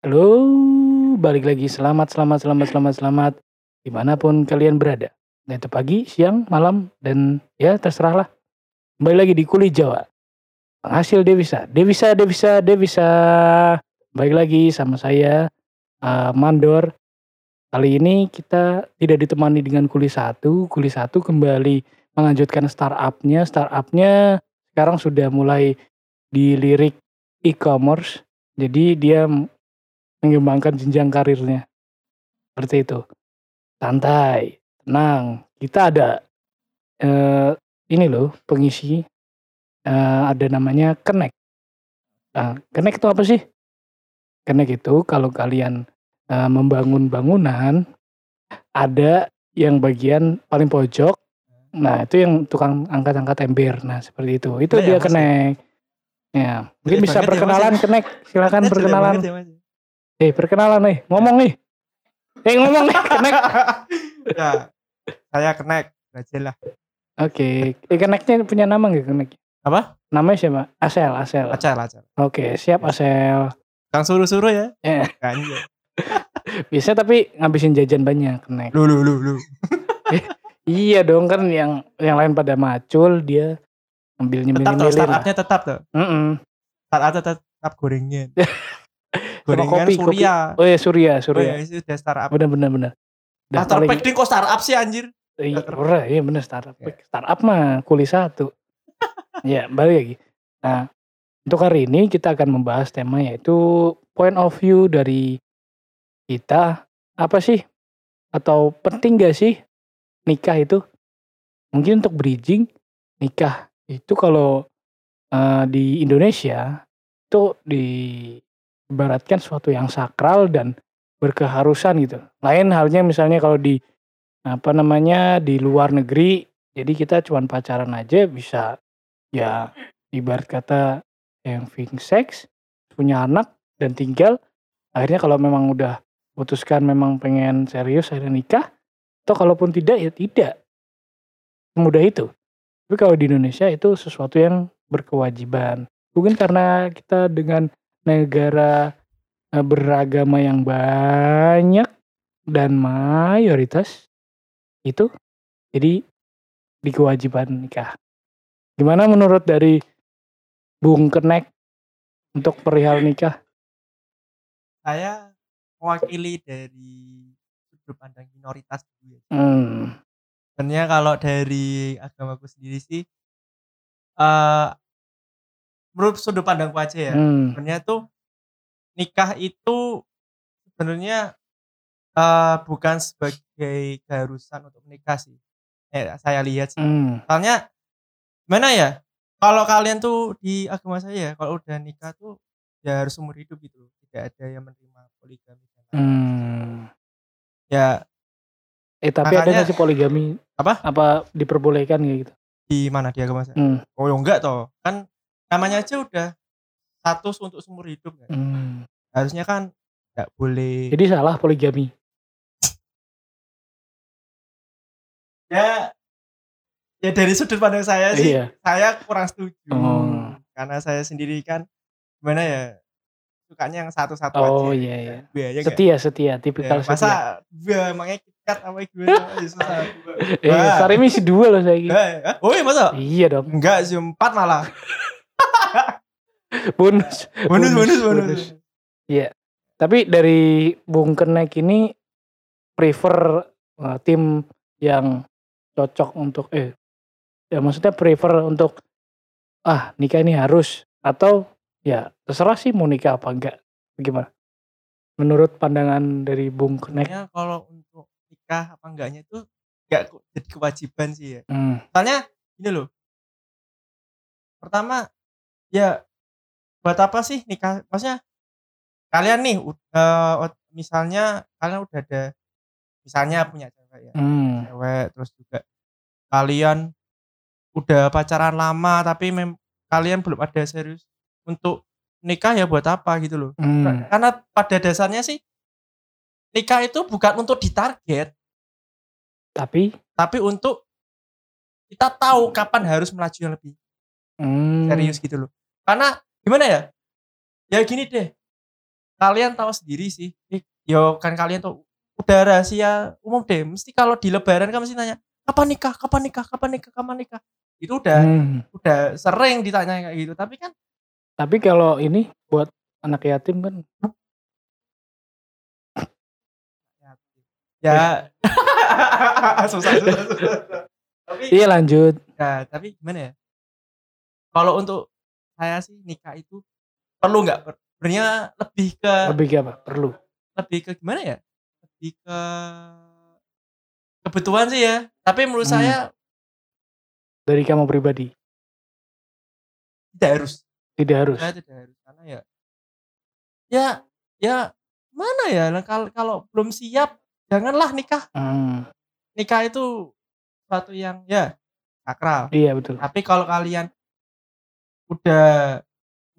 Halo, balik lagi. Selamat selamat selamat selamat selamat di mana pun kalian berada. Entah itu pagi, siang, malam, dan ya terserahlah. Kembali lagi di Kuli Jawa. Penghasil devisa, devisa, devisa, devisa. Baik lagi sama saya, uh, Mandor. Kali ini kita tidak ditemani dengan Kuli satu. Kuli satu kembali melanjutkan startupnya. Startupnya sekarang sudah mulai dilirik e-commerce. Jadi dia mengembangkan jenjang karirnya. Seperti itu. Santai, tenang. Kita ada eh, ini loh pengisi eh, ada namanya Connect. Nah, Connect itu apa sih? Connect itu kalau kalian eh, membangun bangunan ada yang bagian paling pojok. Nah, itu yang tukang angkat-angkat ember. Nah, seperti itu. Itu Nah, ya, dia ya. Connect. Ya, mungkin bisa ya, Mas, perkenalan ya. Connect. Silakan perkenalan. ya. Eh, perkenalan nih. Ngomong nih. Eh, ngomong nih, Connect. ya, saya kenek aja lah. Oke, eh, Connect-nya punya nama nggak Connect? Apa? Namanya siapa? Asel, Asel. Acar, acar. Oke, siap Asel. Kang suruh-suruh ya. Eh, Kan ya. bisa tapi ngabisin jajan banyak Connect. Lu lu lu lu. Iya dong kan yang yang lain pada macul dia ambil nyemil Tetap tuh startupnya tetap tuh. Mm-mm. Startup tetap, tetap gorengan. Gorengan kopi, kopi. Surya. Oh ya Surya, Oh Surya. ya, itu udah startup. Bener bener. Udah Startup paling- ding kok startup sih anjir. Iya, ora, iya bener startup. Startup mah kuli satu. ya, balik lagi. Nah, untuk hari ini kita akan membahas tema yaitu point of view dari kita apa sih atau penting gak sih nikah itu? Mungkin untuk bridging nikah itu kalau eh, di Indonesia itu diibaratkan suatu yang sakral dan berkeharusan gitu. Lain halnya misalnya kalau di apa namanya di luar negeri jadi kita cuman pacaran aja bisa ya ibarat kata having sex punya anak dan tinggal akhirnya kalau memang udah putuskan memang pengen serius akhirnya nikah atau kalaupun tidak ya tidak. Semudah itu. Tapi kalau di Indonesia itu sesuatu yang berkewajiban. Mungkin karena kita dengan negara eh, beragama yang banyak dan mayoritas itu jadi di kewajiban nikah. Gimana menurut dari Bung Kenek untuk perihal nikah? Saya mewakili dari sudut pandang minoritas dulu ya. Hmm, Sebenarnya kalau dari agamaku sendiri sih eh menurut sudut pandangku aja ya. hmm, Sebenarnya tuh nikah itu sebenarnya eh bukan sebagai keharusan untuk menikah sih. Eh, saya lihat sih. hmm, Soalnya mana ya? Kalau kalian tuh di agama saya kalau udah nikah tuh ya harus umur hidup gitu. Tidak ada yang menerima poligami hmm. Ya Eh tapi ada Makanya- nggak sih poligami? Apa? Apa diperbolehkan kayak gitu? di mana di agama saya? Hmm, Oh ya enggak toh. Kan namanya aja udah status untuk seumur hidup kan. hmm. Harusnya kan nggak boleh. Jadi salah poligami. ya ya dari sudut pandang saya sih Iya. saya kurang setuju Oh. karena saya sendiri kan gimana ya sukanya yang satu-satu Oh aja iya iya. Gue ya? Setia setia, Ya, tipikal setia. masa gue emangnya kikat apa gimana ya susah Eh, Wah. Sarimi sih dua loh saya. Eh, oh iya masa Iya dong. enggak sih empat malah Bonus. bonus bonus Bonus, bonus, bonus. Tapi dari Bung Kenek ini prefer uh, tim yang cocok untuk eh ya maksudnya prefer untuk ah nikah ini harus atau ya terserah sih mau nikah apa enggak. Gimana? Menurut pandangan dari Bung Kenek. Kalau untuk nikah apa enggaknya itu enggak jadi kewajiban sih ya. Hmm, soalnya ini loh. Pertama ya buat apa sih nikah maksudnya kalian nih ot- misalnya kalian udah ada misalnya punya cewek ya hmm, cewek terus juga kalian udah pacaran lama tapi mem kalian belum ada serius untuk nikah ya buat apa gitu loh. Hmm, karena pada dasarnya sih nikah itu bukan untuk ditarget. Tapi? Tapi untuk kita tahu kapan harus melaju yang lebih hmm, serius gitu loh. Karena gimana ya ya gini deh kalian tahu sendiri sih. Yo kan kalian tuh udah rahasia umum deh. Mesti kalau di lebaran kan mesti nanya, "Kapan nikah? Kapan nikah? Kapan nikah? Kapan nikah?" Itu udah Hmm. udah sering ditanya kayak gitu. Tapi kan Tapi kalau ini buat anak yatim kan ya susah, susah, susah. Tapi iya lanjut. ya, tapi gimana ya? Kalau untuk saya sih nikah itu perlu nggak? Sebenarnya lebih ke Lebih ke apa? Perlu. lebih ke gimana ya? Lebih ke kebutuhan sih ya. Tapi menurut Hmm. saya Dari kamu pribadi. tidak harus. Tidak harus. Saya tidak harus karena ya ya ya mana ya kalau kalau belum siap janganlah nikah. Hmm. Nikah itu suatu yang ya sakral. Iya betul. Tapi kalau kalian udah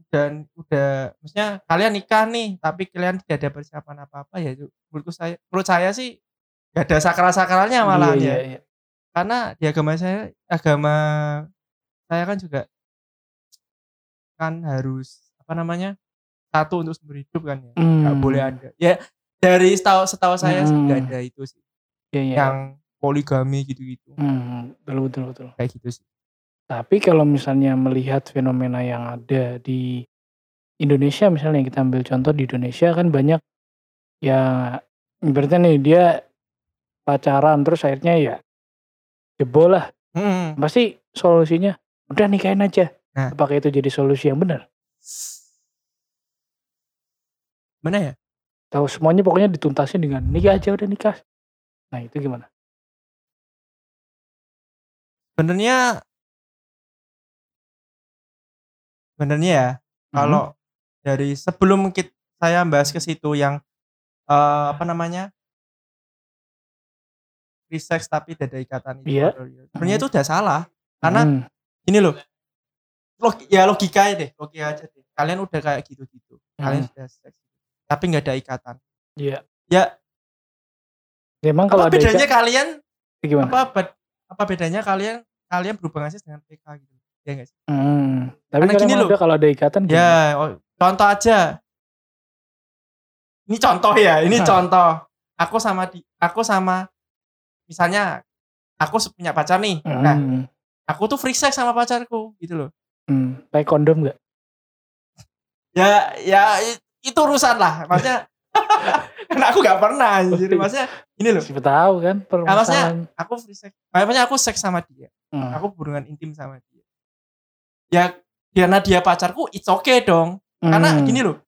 udah udah maksudnya kalian nikah nih tapi kalian tidak ada persiapan apa-apa ya itu menurut saya menurut saya sih gak ada sakral-sakralnya malah iya, ya. iya, iya. Karena di agama saya agama saya kan juga kan harus apa namanya satu untuk seumur hidup kan ya nggak Hmm. boleh ada ya dari setahu setahu saya sih nggak Hmm. ada itu sih Iya, iya. yang poligami gitu-gitu Hmm, betul betul betul. kayak gitu sih Tapi kalau misalnya melihat fenomena yang ada di Indonesia misalnya kita ambil contoh di Indonesia kan banyak ya ibaratnya nih dia pacaran terus akhirnya ya jebol lah. Hmm. Pasti solusinya udah nikahin aja. Nah. Apakah itu jadi solusi yang benar? mana ya Tahu semuanya pokoknya dituntasin dengan nikah aja udah nikah. Nah itu gimana? sebenarnya sebenarnya ya Hmm. kalau dari sebelum kita, saya bahas ke situ yang eh, apa namanya sex tapi tidak ada ikatan itu Iya. sebenarnya itu udah salah karena Hmm, ini loh log, ya logika deh logika aja deh kalian udah kayak gitu gitu kalian Hmm. sudah seks tapi nggak ada ikatan Iya. ya Emang kalau apa bedanya ikat- kalian gimana? apa apa bedanya kalian kalian berhubungan seks dengan PK gitu ya nggak sih Hmm, tapi Karena gini loh. kalau ada ikatan? Ya, oh, contoh aja. Ini contoh ya, ini Hah. contoh. Aku sama di, aku sama, misalnya, aku punya pacar nih. Nah, Hmm, aku tuh free sex sama pacarku, gitu loh. hmm. pakai kondom nggak? Ya, ya itu urusan lah. Maksudnya, karena aku gak pernah. Jadi maksudnya, ini loh. Siapa tahu kan Nah, maksudnya, permasalahan. aku free sex. Maksudnya aku seks sama dia. Hmm. Aku hubungan intim sama dia. Ya, karena dia pacarku, it's okay dong. Karena Hmm. gini loh.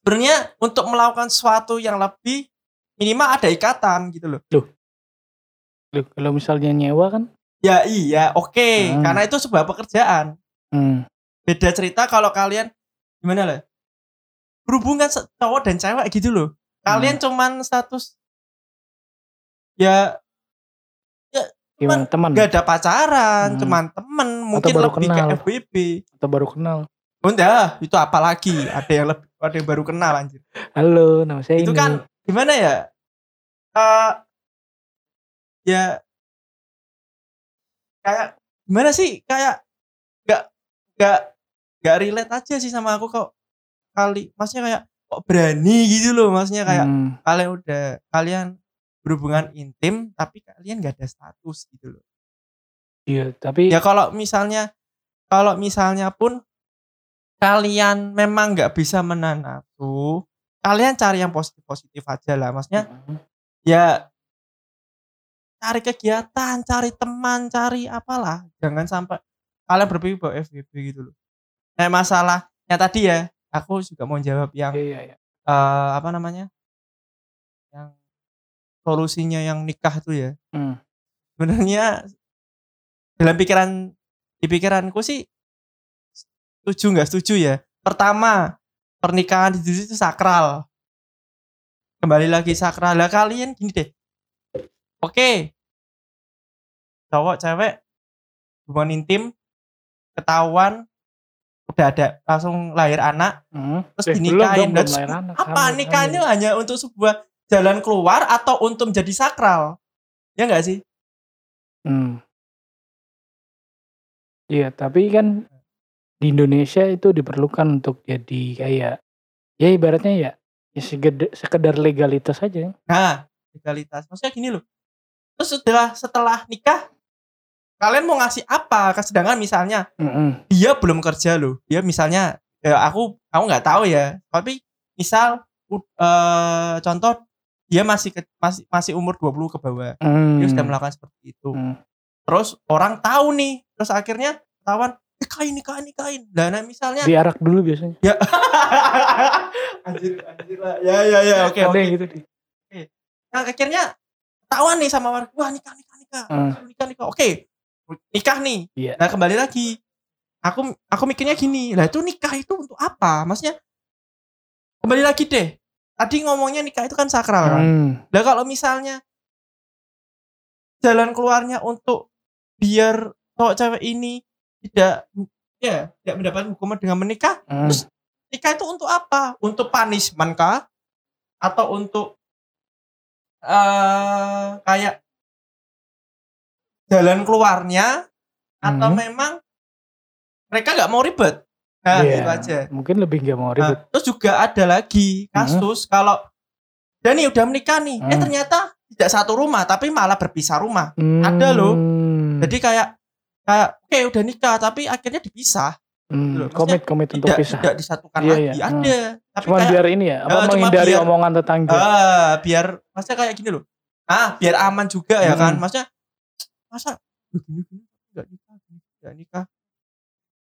Sebenarnya untuk melakukan sesuatu yang lebih minimal ada ikatan gitu loh. Loh, kalau misalnya nyewa kan? Ya iya, oke. Hmm. Karena itu sebuah pekerjaan. Hmm. Beda cerita kalau kalian gimana lah? Berhubungan cowok dan cewek gitu loh. Kalian cuman status ya Gimana teman gak ada pacaran, Hmm. cuman temen, mungkin baru lebih ke kenal. FBB. atau baru kenal? Udah, itu apa lagi? Ada yang lebih ada yang baru kenal anjir. Halo, nama saya itu ini. kan gimana ya Eh ya kayak gimana sih kayak gak gak gak relate aja sih sama aku kok kali maksudnya kayak kok berani gitu loh maksudnya kayak Hmm, kalian udah kalian berhubungan intim tapi kalian gak ada status gitu loh iya, tapi ya kalau misalnya kalau misalnya pun kalian memang nggak bisa menahan nafsu kalian cari yang positif positif aja lah maksudnya Hmm, ya cari kegiatan, cari teman, cari apalah. Jangan sampai kalian berpikir bahwa FBB gitu loh. Nah masalahnya tadi ya, aku juga mau jawab yang iya, iya, eh, apa namanya, yang solusinya yang nikah itu ya. Hmm. Sebenarnya dalam pikiran di pikiranku sih setuju nggak setuju ya. Pertama pernikahan di situ itu sakral. Kembali lagi sakral. Lah kalian gini deh. Oke. Cowok cewek hubungan intim ketahuan udah ada langsung lahir anak Hmm. terus Eh, belum dinikahin. belum lahir anak, apa hamil, nikah ini hamil. hanya untuk sebuah jalan keluar atau untuk menjadi sakral? Ya enggak sih? Hmm. Iya, tapi kan di Indonesia itu diperlukan untuk jadi kayak Ya ibaratnya ya, ya sekedar, sekedar legalitas aja. Nah, legalitas. Maksudnya gini loh. Terus setelah setelah nikah kalian mau ngasih apa? Sedangkan misalnya Mm-mm. dia belum kerja loh. Dia misalnya ya aku aku nggak tahu ya. Tapi misal u- eh, contoh dia masih ke- masih masih umur 20 ke bawah. Hmm. Dia sudah melakukan seperti itu. Hmm. Terus orang tahu nih. Terus akhirnya ketahuan nikahin nikahin nikahin. Dan nah, misalnya Diarak dulu biasanya. ya anjir anjir lah. Ya ya ya oke Ada oke. yang gitu di. Nah, akhirnya ketahuan nih sama warga. Wah nikah nikah nikah. Hmm. Nikah nikah. Oke. Nikah nih. Iya. Nah kembali lagi. Aku aku mikirnya gini. Lah itu nikah itu untuk apa? Maksudnya kembali lagi deh. Tadi ngomongnya nikah itu kan sakral kan. Hmm. Lah kalau misalnya jalan keluarnya untuk biar cowok cewek ini tidak ya tidak mendapat hukuman dengan menikah, Hmm. Terus- nikah itu untuk apa? Untuk punishment kah? Atau untuk eh kayak jalan keluarnya atau Hmm. memang mereka nggak mau ribet? Nah, Iya. gitu aja. Mungkin lebih nggak mau ribet. Nah, terus juga ada lagi kasus kalau Dani udah menikah nih, eh Hmm. ternyata tidak satu rumah tapi malah berpisah rumah. Hmm. ada loh. Jadi kayak kayak oke udah nikah tapi akhirnya dipisah. Hmm, komit komit untuk Tidak pisah. tidak disatukan Iya, lagi. iya. Ada. Tapi Cuma kayak biar ini ya, apa cuma menghindari biar- omongan tetangga. ah biar maksudnya kayak gini loh. Ah, biar aman juga ya Hmm. kan. Maksudnya masa gini gini enggak nikah, gini, nggak nikah.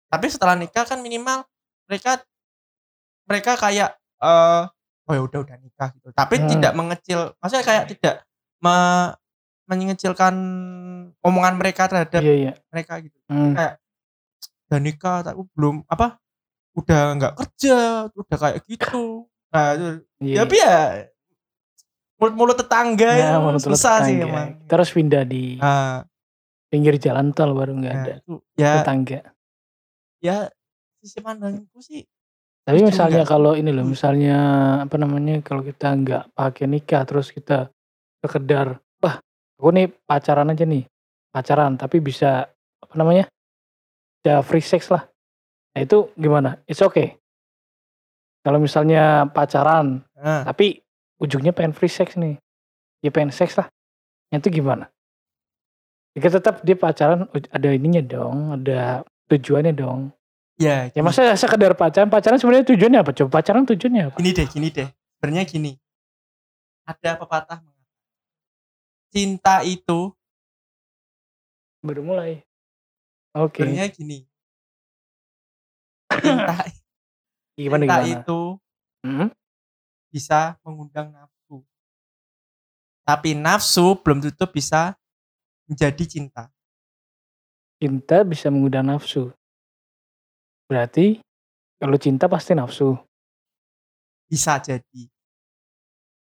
Tapi setelah nikah kan minimal mereka mereka kayak eh oh ya udah udah nikah gitu. Tapi Hmm. tidak mengecil, maksudnya kayak tidak me- mengecilkan omongan mereka terhadap Iya iya. mereka gitu. Hmm. Udah nikah tapi belum apa? Udah nggak kerja, udah kayak gitu. Nah, itu Iya. tapi ya mulut-mulut tetangga Ya, itu menurut susah sih tetangga. emang. Kita harus pindah di Nah, pinggir jalan tol baru nggak nah, ada itu ya tetangga. ya sisi pandangku sih Tapi misalnya kalau ini loh, Hmm. misalnya apa namanya kalau kita nggak pakai nikah terus kita sekedar aku nih pacaran aja nih pacaran tapi bisa apa namanya ya free sex lah. Nah itu gimana? It's okay. Kalau misalnya pacaran nah, tapi ujungnya pengen free sex nih, ya pengen seks lah. Nah, Itu gimana? Jika tetap dia pacaran ada ininya dong, ada tujuannya dong. ya, Ya masa sekedar pacaran, pacaran sebenarnya tujuannya apa? Coba pacaran tujuannya apa? gini deh gini deh sebenarnya gini ada pepatah cinta itu Baru mulai. Oke. sebenarnya gini cinta, Gimana cinta gimana? itu Hmm? bisa mengundang nafsu tapi nafsu belum tentu bisa menjadi cinta Cinta bisa mengundang nafsu. Berarti kalau cinta pasti nafsu. bisa jadi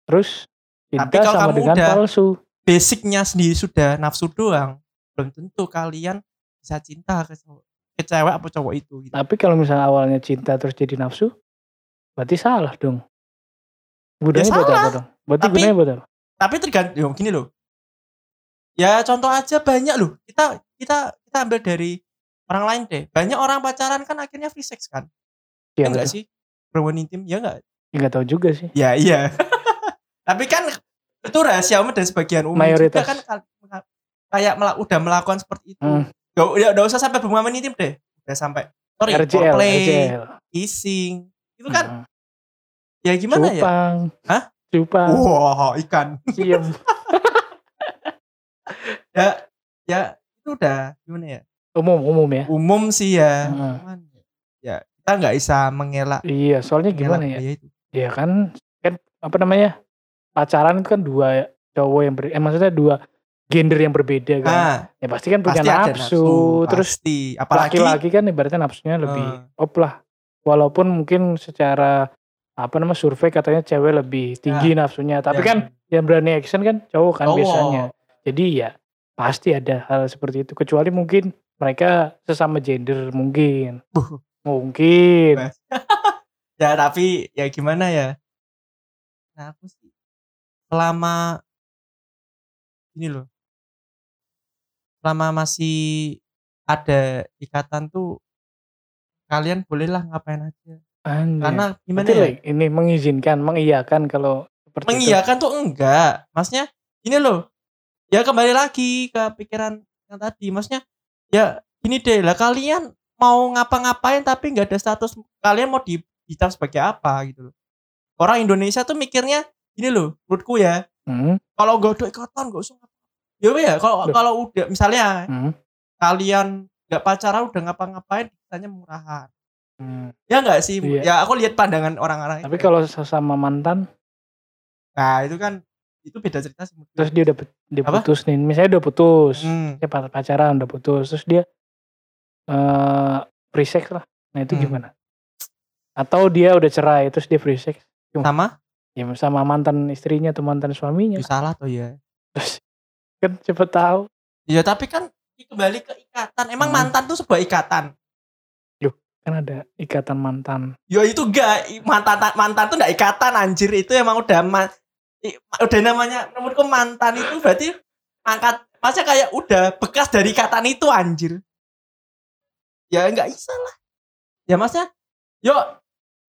Terus cinta Tapi kalau sama kamu dengan udah- palsu. Basicnya sendiri sudah nafsu doang belum tentu kalian bisa cinta ke cowok ke cewek apa cowok itu gitu. Tapi kalau misalnya awalnya cinta terus jadi nafsu, berarti salah dong. Gunanya Ya buat apa dong? Berarti Tapi- gunanya buat apa? tapi tergantung gini loh ya contoh aja banyak loh kita kita kita ambil dari orang lain deh banyak orang pacaran kan akhirnya free sex kan ya Ya, enggak sih berhubungan intim ya enggak Ya, nggak tahu juga sih. ya iya tapi kan itu rahasia umum dan sebagian umum Mayoritas. juga kan kayak mela- udah melakukan seperti itu Hmm. Gak, ya, udah usah sampai berhubungan intim deh udah sampai sorry RJL, foreplay RJL. kissing itu kan Hmm. ya gimana ya Cupang. Hah? Cupang. wah ikan Cium. ya ya itu udah gimana ya Umum, umum ya. umum sih ya Hmm. Cuman, ya kita nggak bisa mengelak Iya, soalnya gimana mengelak ya? budaya itu. Ya kan, kan apa namanya? Pacaran itu kan dua cowok yang ber, eh, maksudnya dua gender yang berbeda kan. nah ya pasti kan punya pasti nafsu, nafsu terus pasti apalagi laki-laki kan ibaratnya nafsunya lebih Eh. op lah. Walaupun mungkin secara apa namanya survei katanya cewek lebih tinggi nafsunya, tapi ya, kan yang berani action kan cowok kan cowok. biasanya. Jadi ya pasti ada hal seperti itu kecuali mungkin mereka sesama gender mungkin. Mungkin. Mas. ya tapi ya gimana ya nah aku sih selama ini loh selama masih ada ikatan tuh kalian bolehlah ngapain aja Anjir. Karena gimana Berarti ya? like, ini mengizinkan, mengiyakan kalau seperti itu. Mengiyakan tuh enggak. Maksudnya ini loh. Ya kembali lagi ke pikiran yang tadi. Maksudnya ya gini deh lah kalian mau ngapa-ngapain tapi nggak ada status kalian mau di dicap sebagai apa gitu loh. Orang Indonesia tuh mikirnya ini loh, menurutku ya. Hmm, Kalau nggak ada ikatan nggak usah. Ya ya kalau kalau udah misalnya hmm, kalian nggak pacaran udah ngapa-ngapain ditanya murahan. hmm. Ya nggak sih? Iya. Ya aku lihat pandangan orang-orang. Tapi itu. kalau sesama mantan, nah itu kan itu beda cerita sih. terus dia udah dia Apa? putus nih, misalnya udah putus, Hmm. dia pac- pacaran udah putus, terus dia eh free sex lah. Nah itu Hmm. gimana? Atau dia udah cerai, terus dia free sex, sama ya sama mantan istrinya atau mantan suaminya, itu salah tuh ya. terus kan cepet tahu. Ya tapi kan kembali ke ikatan. Emang Hmm. mantan tuh sebuah ikatan. Kan ada ikatan mantan. Ya itu enggak mantan mantan tuh enggak ikatan anjir itu emang udah man, i- udah namanya menurutku mantan itu berarti angkat maksudnya kayak udah bekas dari ikatan itu anjir. Ya enggak bisa lah. Ya maksudnya yo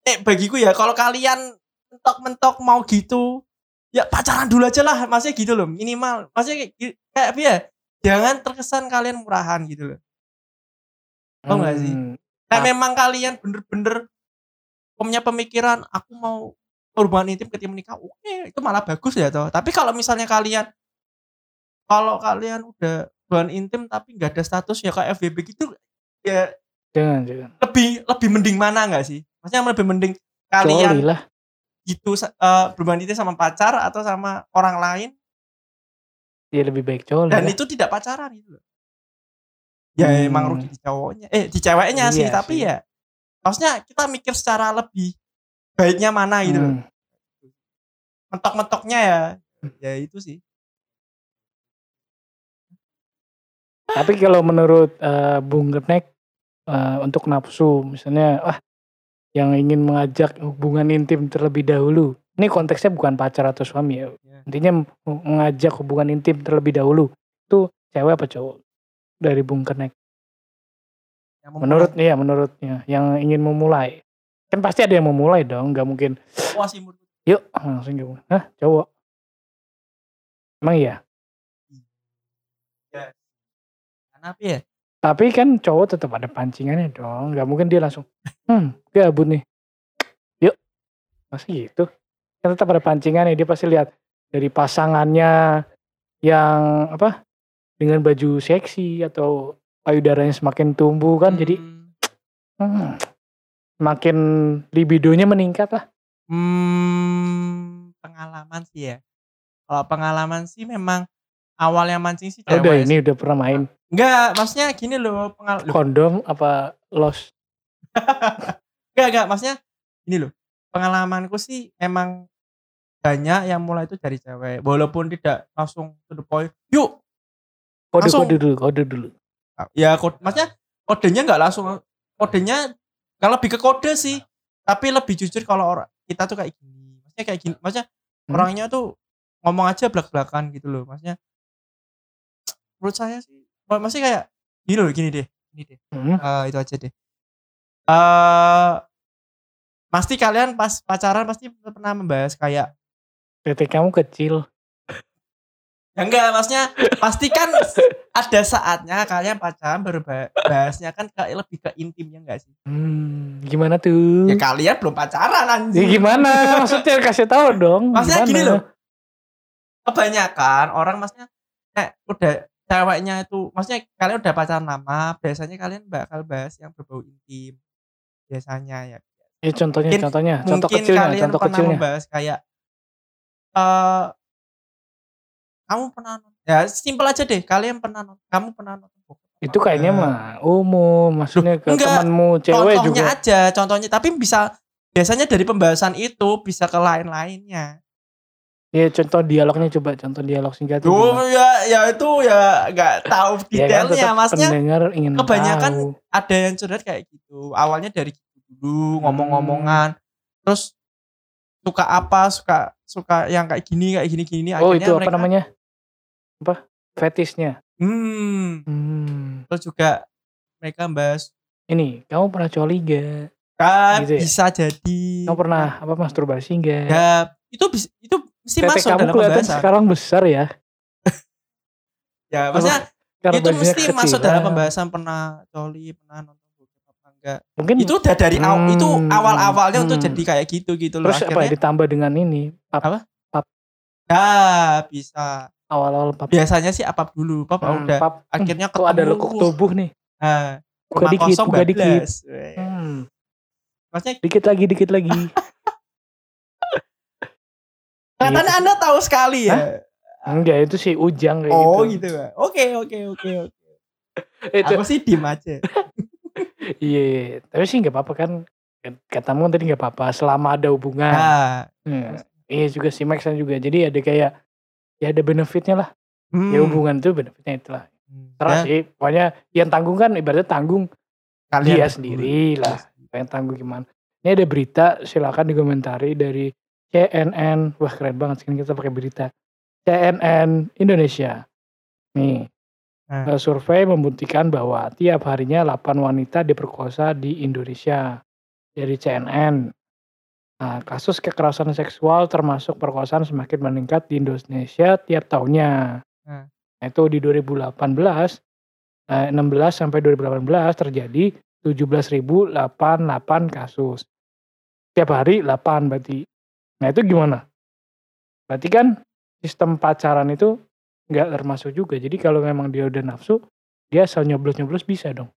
eh bagiku ya kalau kalian mentok-mentok mau gitu ya pacaran dulu aja lah maksudnya gitu loh minimal maksudnya kayak, gi- kayak apa ya jangan terkesan kalian murahan gitu loh Tau nggak sih? Hmm, Kayak Ah. memang kalian bener-bener punya pemikiran aku mau hubungan intim ketika menikah, oke itu malah bagus ya toh. Tapi kalau misalnya kalian kalau kalian udah hubungan intim tapi nggak ada status ya kayak FWB gitu ya Jangan, jangan. lebih lebih mending mana nggak sih? Maksudnya lebih mending kalian lah. Gitu eh berhubungan intim sama pacar atau sama orang lain Ya lebih baik coli dan lah. itu tidak pacaran gitu loh. Ya Hmm. emang rugi di cowoknya, eh di ceweknya sih, Iya tapi sih. ya maksudnya kita mikir secara lebih baiknya mana gitu. Hmm. mentok-mentoknya ya ya itu sih Tapi kalau menurut eh, Bung Gernek eh, untuk nafsu misalnya ah yang ingin mengajak hubungan intim terlebih dahulu. Ini konteksnya bukan pacar atau suami ya. Ya. Intinya mengajak hubungan intim terlebih dahulu. Itu cewek apa cowok? Dari Bung yang memulai. Menurut iya menurutnya yang ingin memulai. Kan pasti ada yang memulai dong, nggak mungkin Wah, sih menurut yuk langsung gitu. Hah, cowok. Emang iya? kenapa ya Tapi kan cowok tetap ada pancingannya dong. Gak mungkin dia langsung, hmm, gabut nih. Yuk. Masih gitu. Kan tetap ada pancingannya. Dia pasti lihat dari pasangannya yang apa dengan baju seksi atau payudaranya semakin tumbuh kan. Jadi Hmm, hmm, semakin libidonya meningkat lah. hmm, pengalaman sih ya kalau pengalaman sih memang awalnya mancing sih cewek udah ini udah pernah main. Enggak maksudnya gini loh pengalaman kondom apa los? enggak enggak maksudnya gini loh. Pengalamanku sih emang banyak yang mulai itu dari cewek. Walaupun tidak langsung to the point yuk Kode Langsung. kode dulu, kode dulu. ya kode, maksudnya kodenya nggak langsung kodenya kalau lebih ke kode sih. Tapi lebih jujur kalau orang kita tuh kayak gini. Maksudnya kayak gini maksudnya Hmm. orangnya tuh ngomong aja belak belakan gitu loh. Maksudnya menurut saya sih maksudnya kayak gini loh gini deh gini deh Hmm. Eh, itu aja deh eh pasti kalian pas pacaran pasti pernah membahas kayak Tete kamu kecil. ya enggak maksudnya pasti kan ada saatnya kalian pacaran baru ba- bahasnya kan kayak lebih ke intimnya enggak sih Hmm, gimana tuh? ya kalian belum pacaran Ya anjing gimana? Maksudnya kasih tahu dong. maksudnya gimana? gini loh kebanyakan orang maksudnya eh udah ceweknya itu maksudnya kalian udah pacaran lama biasanya kalian bakal bahas yang berbau intim biasanya ya Ya contohnya, Mungkin- contohnya, contoh mungkin kecilnya, kalian contoh pernah kecilnya. membahas kayak eh kamu pernah nonton ya simpel aja deh kalian pernah nonton kamu pernah nonton Itu kayaknya Eh, mah umum, maksudnya ke enggak, temanmu cewek contohnya juga. aja contohnya tapi bisa biasanya dari pembahasan itu bisa ke lain-lainnya Ya contoh dialognya coba, contoh dialog. Duh, gimana? ya ya itu ya nggak tahu Ya kan detailnya maksudnya pendengar ingin kebanyakan tahu. ada yang curhat kayak gitu awalnya dari gitu dulu Hmm. ngomong-ngomongan terus suka apa suka suka yang kayak gini kayak gini gini Oh itu apa mereka- namanya? Apa? Fetisnya. hmm Hmm. terus juga mereka bahas Ini, kamu pernah coli gak? Ah, Gitu ya? bisa jadi. Kamu pernah apa masturbasi enggak? Ya, itu bis- itu mesti Tete masuk kamu dalam kelihatan pembahasan. sekarang besar ya. Ya, maksudnya Karena itu mesti masuk kekecilan. dalam pembahasan pernah coli, pernah nonton bokep apa enggak. Mungkin Itu udah dari aw- itu Hmm, awal-awalnya untuk hmm. jadi kayak gitu gitu loh. terus apa ya Akhirnya ditambah dengan ini pap Apa? ya bisa. awal-awal pap. Biasanya sih apap dulu, pap Hmm, udah. pap. Akhirnya Kok ada ketemu. lekuk tubuh nih. Nah, Buka dikit, kosong buka dikit. Hmm, Maksudnya dikit lagi, dikit lagi. katanya Anda tahu sekali ya. Enggak, itu sih ujang kayak Oh gitu. gitu. Pak. Oke, oke, oke, oke. Itu, Aku sih diem aja. iya, tapi sih nggak apa-apa kan. Katamu kan tadi nggak apa-apa selama ada hubungan. Nah, Hmm, Iya juga sih Max juga. Jadi ada kayak ya ada benefitnya lah. hmm. Ya hubungan tuh benefitnya itulah. Hmm. Terus Ya, sih, pokoknya yang tanggung kan ibaratnya tanggung kalian dia sendiri lah. Yang tanggung gimana. Ini ada berita, silakan dikomentari dari CNN. Wah keren banget sih kita pakai berita. CNN Indonesia. Nih, Nah. eh, survei membuktikan bahwa tiap harinya 8 wanita diperkosa di Indonesia. Dari CNN. Nah, kasus kekerasan seksual termasuk perkosaan semakin meningkat di Indonesia tiap tahunnya. Nah. Nah, itu di 2018, eh, 16 sampai 2018 terjadi 17.088 kasus. Tiap hari 8 berarti. Nah itu gimana? Berarti kan sistem pacaran itu nggak termasuk juga. Jadi kalau memang dia udah nafsu, dia asal nyoblos-nyoblos bisa dong.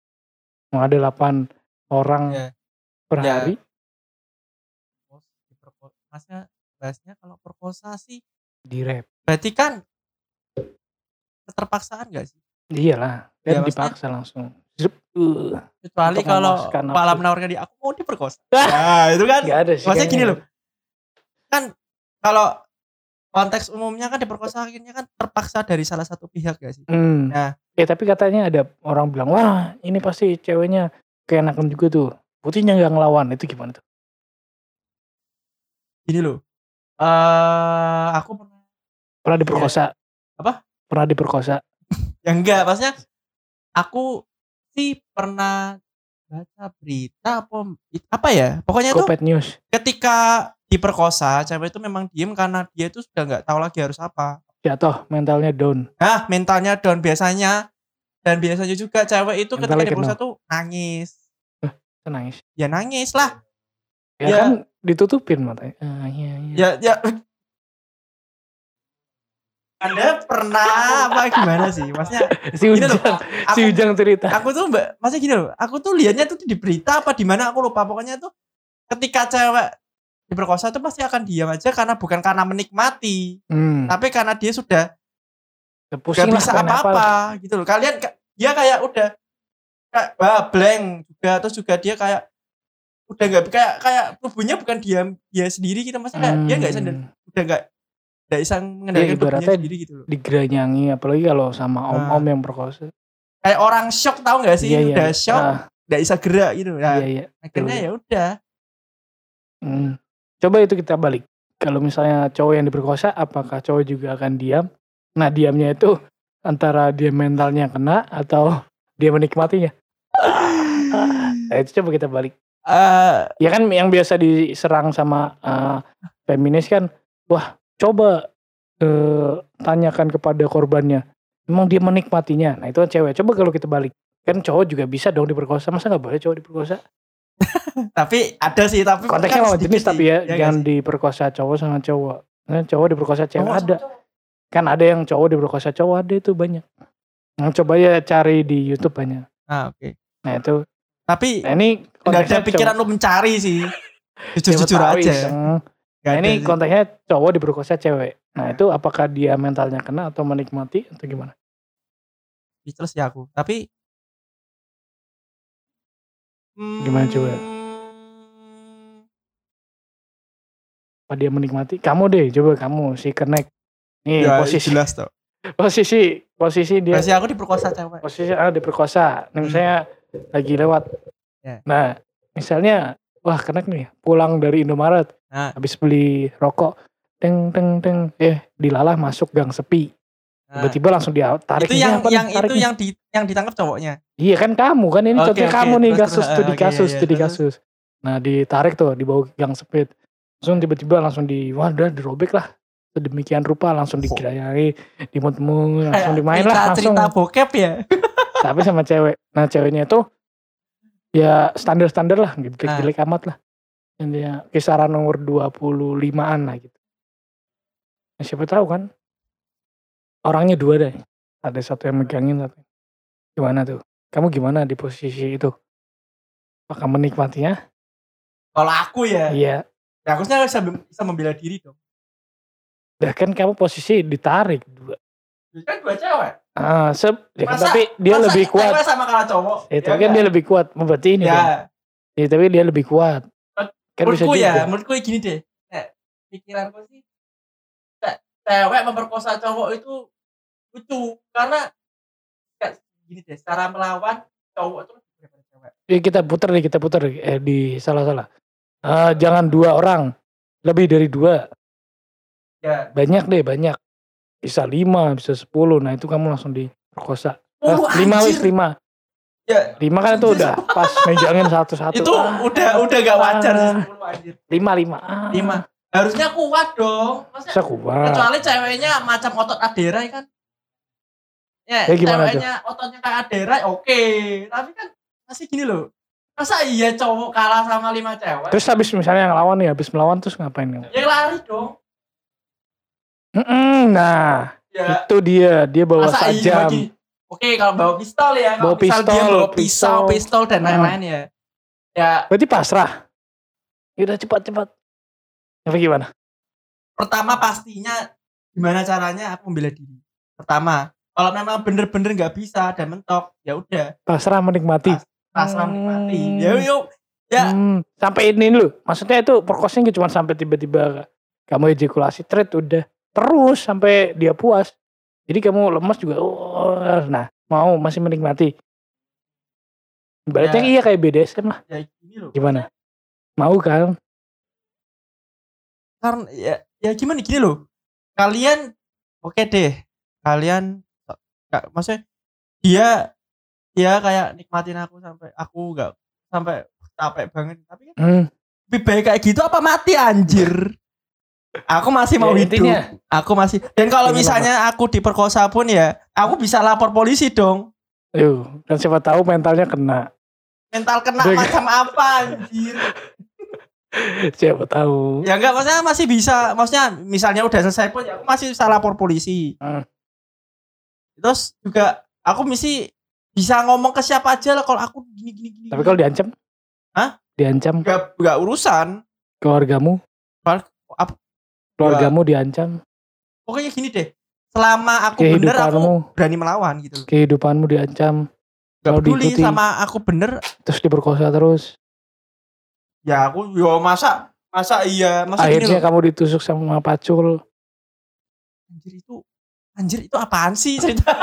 Mau ada 8 orang Ya. per Ya. hari, Masnya bahasnya kalau perkosa sih di rap. berarti kan keterpaksaan gak sih? Iyalah, Ya, dan maksudnya- dipaksa langsung. Zup, uh, Kecuali kalau malah menawarkan dia aku mau diperkosa. Nah, itu kan nggak ada sih. maksudnya gini loh. Kan kalau konteks umumnya kan diperkosa akhirnya kan terpaksa dari salah satu pihak gak sih? Hmm. Nah. Eh tapi katanya ada orang bilang, wah ini pasti ceweknya keenakan juga tuh. Putihnya nggak ngelawan, itu gimana tuh? Gini loh. Eh aku pernah Pernah diperkosa? Apa? Pernah diperkosa? ya enggak, maksudnya aku sih pernah baca berita apa apa ya? Pokoknya itu News. ketika diperkosa cewek itu memang diem karena dia itu sudah nggak tahu lagi harus apa Jatuh, mentalnya down. nah mentalnya down biasanya dan biasanya juga cewek itu ketika Mentalnya diperkosa kena. tuh nangis Nangis. ya nangis lah Ya, Ya. kan ditutupin matanya. Ah, iya, iya. ya ya anda pernah apa gimana sih maksudnya si gini loh Ujang, si aku, Ujang cerita. aku tuh mbak maksudnya gini loh aku tuh liatnya tuh di berita apa di mana aku lupa pokoknya tuh ketika cewek diperkosa tuh pasti akan diam aja karena bukan karena menikmati Hmm. tapi karena dia sudah Pusing bisa apa-apa gitu loh. Kalian ka- dia kayak udah kayak wah, blank juga terus juga dia kayak udah nggak kayak kayak tubuhnya bukan dia dia sendiri gitu maksudnya kayak dia nggak bisa Hmm. udah nggak nggak bisa mengendalikan tubuhnya ibaratnya sendiri gitu loh. Digeranyangi, apalagi kalau sama om-om yang perkosa. Kayak orang shock tahu nggak sih? Iya, iya. udah shock, Ah, nggak bisa gerak gitu. Nah, iya, iya. akhirnya betul. ya udah. Hmm. Coba itu kita balik. Kalau misalnya cowok yang diperkosa, apakah cowok juga akan diam? Nah, diamnya itu antara dia mentalnya kena atau dia menikmatinya. Nah, itu coba kita balik. Eh, Ya kan yang biasa diserang sama eh, feminis kan, wah coba eh, tanyakan kepada korbannya, emang dia menikmatinya. Nah itu kan cewek. Coba kalau kita balik, kan cowok juga bisa dong diperkosa. Masa nggak boleh cowok diperkosa? Tapi ada sih tapi Konteksnya kan lawan jenis tapi ya, nggak jangan diperkosa cowok sama cowok. Nah, cowok diperkosa cewek Cowok ada. cowok. Kan ada yang cowok diperkosa cowok ada itu banyak. Nah, coba ya cari di YouTube banyak. Ah, oke. Nah itu, Tapi nah ini nggak ada pikiran cowok. lu mencari sih. Jujur-jujur Siapa tahu aja. iseng. Nah ini sih. konteksnya cowok diperkosa cewek. Nah itu apakah dia mentalnya kena atau menikmati atau gimana? speechless ya aku tapi Gimana coba? Hmm, Apa dia menikmati? Kamu deh, coba kamu si kenek. Nih ya posisi jelas tuh posisi posisi dia Versi aku diperkosa cewek posisi ah diperkosa. Nih, misalnya lagi lewat. Ya. Nah misalnya wah kenek nih pulang dari Indomaret Nah. habis beli rokok teng teng teng eh dilalah masuk gang sepi Nah, tiba-tiba langsung dia tarik itu yang apa nih? yang itu yang di yang ditangkap cowoknya iya kan kamu kan ini contohnya oke. kamu nih Terus, kasus studi oke, iya, kasus iya. studi Terus, kasus Nah ditarik tuh di bawah gang sempit. Langsung tiba-tiba langsung di wah udah dirobek lah. Sedemikian rupa langsung digerayangi, dimut-mut, langsung dimain lah langsung. cerita bokep ya. Tapi sama cewek. Nah ceweknya itu ya standar-standar lah, gitu. Ah. jelek amat lah. Dan dia kisaran nomor 25-an lah gitu. Nah, siapa tahu kan orangnya dua deh. Ada satu yang megangin satu. Gimana tuh? Kamu gimana di posisi itu? Apakah menikmatinya? Kalau aku ya, Iya. ya aku sebenarnya bisa, bisa membela diri dong. Dah kan kamu posisi ditarik dua. Itu kan dua cewek. Ah, sep, ya kan, Masa- tapi dia Masa lebih kuat. Sama kalah cowok. Eh, tapi kan dia lebih kuat. Berarti ini kan. Ya, Ya, tapi dia lebih kuat. Kan bisa menurutku juga. ya, menurutku gini deh. Nek, pikiranku sih, ce- cewek memperkosa cowok itu lucu karena kayak gini deh, cara melawan cowok itu lebih daripada cewek. Ya, kita putar nih, kita putar eh di salah-salah. Eh, jangan dua orang, lebih dari dua. Ya, Banyak deh, banyak. Bisa lima, bisa sepuluh. Nah itu kamu langsung diperkosa. Oh, lima wis lima. Ya, Lima kan itu udah pas megangin satu-satu. itu Ah, udah udah gak wajar ah. 10 anjir. Lima lima. Ah, Lima. Harusnya kuat dong. Masa Bisa kuat. kecuali ceweknya macam otot Adera kan. Ya, Ya, gimana ceweknya ototnya kayak Adera oke, tapi kan masih gini loh. Masa iya cowok kalah sama lima cewek? Terus habis misalnya yang lawan nih, habis melawan terus ngapain? Ya lari dong. Mm-mm, nah, Ya, itu dia, dia bawa masa iya sajam. gini. Oke, kalau bawa pistol ya, kalau Bawa dia pistol, bawa pisau, pisau. pistol dan Hmm. lain-lain ya. Ya, Berarti pasrah. Ya Udah cepat cepat. Apa gimana? pertama pastinya gimana caranya aku membela diri. Pertama, kalau memang bener-bener nggak bisa dan mentok, ya udah, Pasrah menikmati. pasrah Hmm. menikmati. Ya yuk, ya Hmm, sampai ini lu. Maksudnya itu perkosnya cuma sampai tiba-tiba kamu ejakulasi thread udah terus sampai dia puas. Jadi kamu lemas juga. Oh, nah, mau masih menikmati. Berarti Ya. iya kayak BDSM lah. ya gini loh. Gimana? Mau kan? karena ya ya gimana gini loh kalian oke deh kalian gak, maksudnya dia dia kayak nikmatin aku sampai aku nggak sampai capek banget tapi kan Hmm, lebih baik kayak gitu apa mati anjir aku masih mau Ya, hidup intinya- aku masih dan kalau misalnya aku diperkosa pun ya aku bisa lapor polisi dong yuk. Dan siapa tahu mentalnya kena. mental kena Baik. macam apa anjir Siapa tahu. ya enggak maksudnya masih bisa maksudnya misalnya udah selesai pun ya aku masih bisa lapor polisi Hmm. Terus juga aku mesti bisa ngomong ke siapa aja lah kalau aku gini gini gini Tapi kalau diancam? Hah? Diancam enggak enggak urusan keluargamu? Keluar- apa- Keluargamu diancam, pokoknya gini deh selama aku bener aku berani melawan gitu kehidupanmu diancam, Gak peduli diikuti. sama aku bener terus diperkosa terus. ya aku yo masa masa iya masa gini Akhirnya loh kamu ditusuk sama pacul. anjir itu anjir itu apaan sih cerita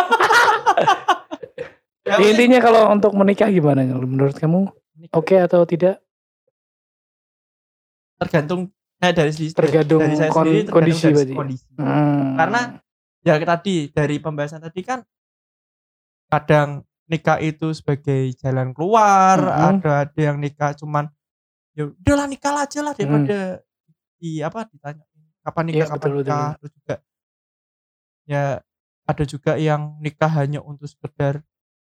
ya, Ya, intinya kalau untuk menikah gimana menurut kamu? Oke atau tidak? tergantung saya dari sendiri Tergantung dari saya kon- sendiri tergantung kondisi dari kondisi Hmm. Karena ya tadi dari pembahasan tadi kan kadang nikah itu sebagai jalan keluar, Mhm. ada ada yang nikah cuman ya udahlah nikah aja lah daripada di apa ditanya kapan nikah Hmm. Iya, kapan betul, betul, nikah terus juga ya ada juga yang nikah hanya untuk sekedar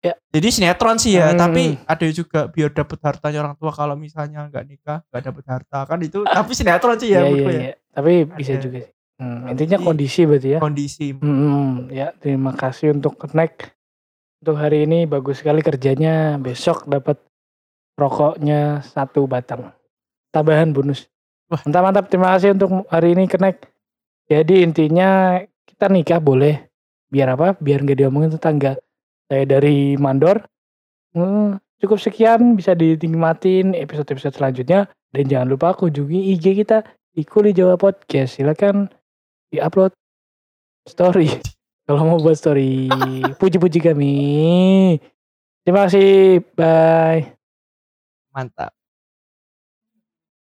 Ya. jadi sinetron sih ya Hmm. tapi ada juga biar dapat hartanya orang tua kalau misalnya nggak nikah nggak dapat harta kan itu tapi sinetron sih Iya ya, iya menurutku ya. iya. Tapi bisa Ada. juga sih. Hmm, intinya kondisi berarti ya. kondisi Hmm, ya terima kasih untuk connect untuk hari ini bagus sekali kerjanya. Besok dapat rokoknya satu batang. Tambahan bonus. Wah. Mantap mantap. Terima kasih untuk hari ini connect. Jadi intinya kita nikah boleh. Biar apa? Biar nggak diomongin tetangga. Saya dari Mandor. Hmm, cukup sekian bisa dinikmatin episode-episode selanjutnya dan jangan lupa kunjungi IG kita di Kuli Jawa Podcast. Silakan di-upload story. Kalau mau buat story, puji-puji kami. Terima kasih. Bye. mantap